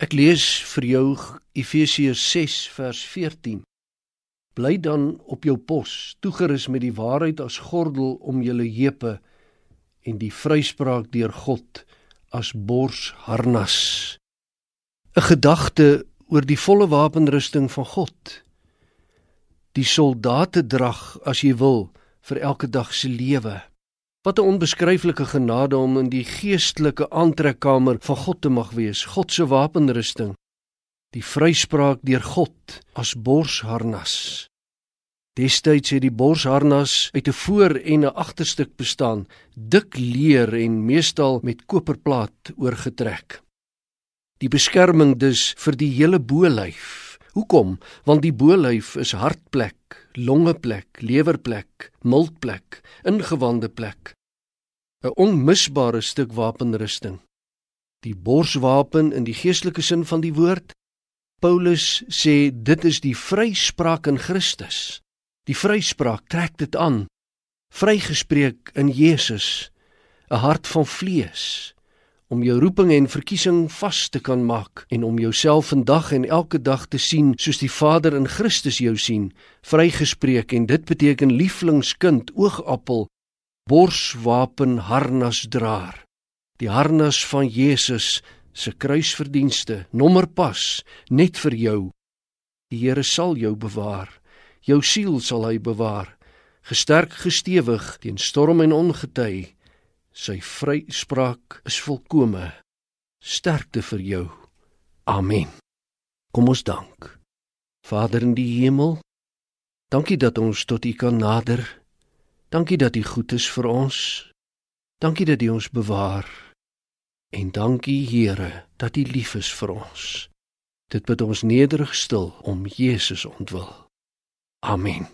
Ek lees vir jou Efesiërs 6 vers 14. Bly dan op jou pos, toegerus met die waarheid as gordel om julle heupe en die vryspraak deur God as borsharnas. 'n Gedagte oor die volle wapenrusting van God. Die soldatedrag as jy wil vir elke dag se lewe. Wat 'n onbeskryflike genade om in die geestelike aantrekkamer van God te mag wees, God se wapenrusting. Die vryspraak deur God as borsharnas. Destyds het die borsharnas uit 'n voor en 'n agterstuk bestaan, dik leer en meestal met koperplaat oorgetrek. Die beskerming dus vir die hele bolyf. Hoekom? Want die bolyf is hartplek, longeplek, lewerplek, miltplek, ingewande plek. 'n Onmisbare stuk wapenrusting. Die borswapen in die geestelike sin van die woord. Paulus sê dit is die vryspraak in Christus. Die vryspraak trek dit aan. Vrygespreek in Jesus, 'n hart van vlees om jou roeping en verkiesing vas te kan maak en om jouself vandag en elke dag te sien soos die Vader in Christus jou sien, vrygespreek en dit beteken lieflingskind, oogappel, borswapen, harnasdraer. Die harnas van Jesus se kruisverdienste, nommerpas net vir jou. Die Here sal jou bewaar. Jou siel sal hy bewaar, gesterk gestewig teen storm en ongety Sy vryspraak is volkome. Sterkte vir jou. Amen. Kom ons dank. Vader in die hemel, dankie dat ons tot U kan nader. Dankie dat U goed is vir ons. Dankie dat U ons bewaar. En dankie Here dat U lief is vir ons. Dit bid ons nederig stil om Jesus ontwil. Amen.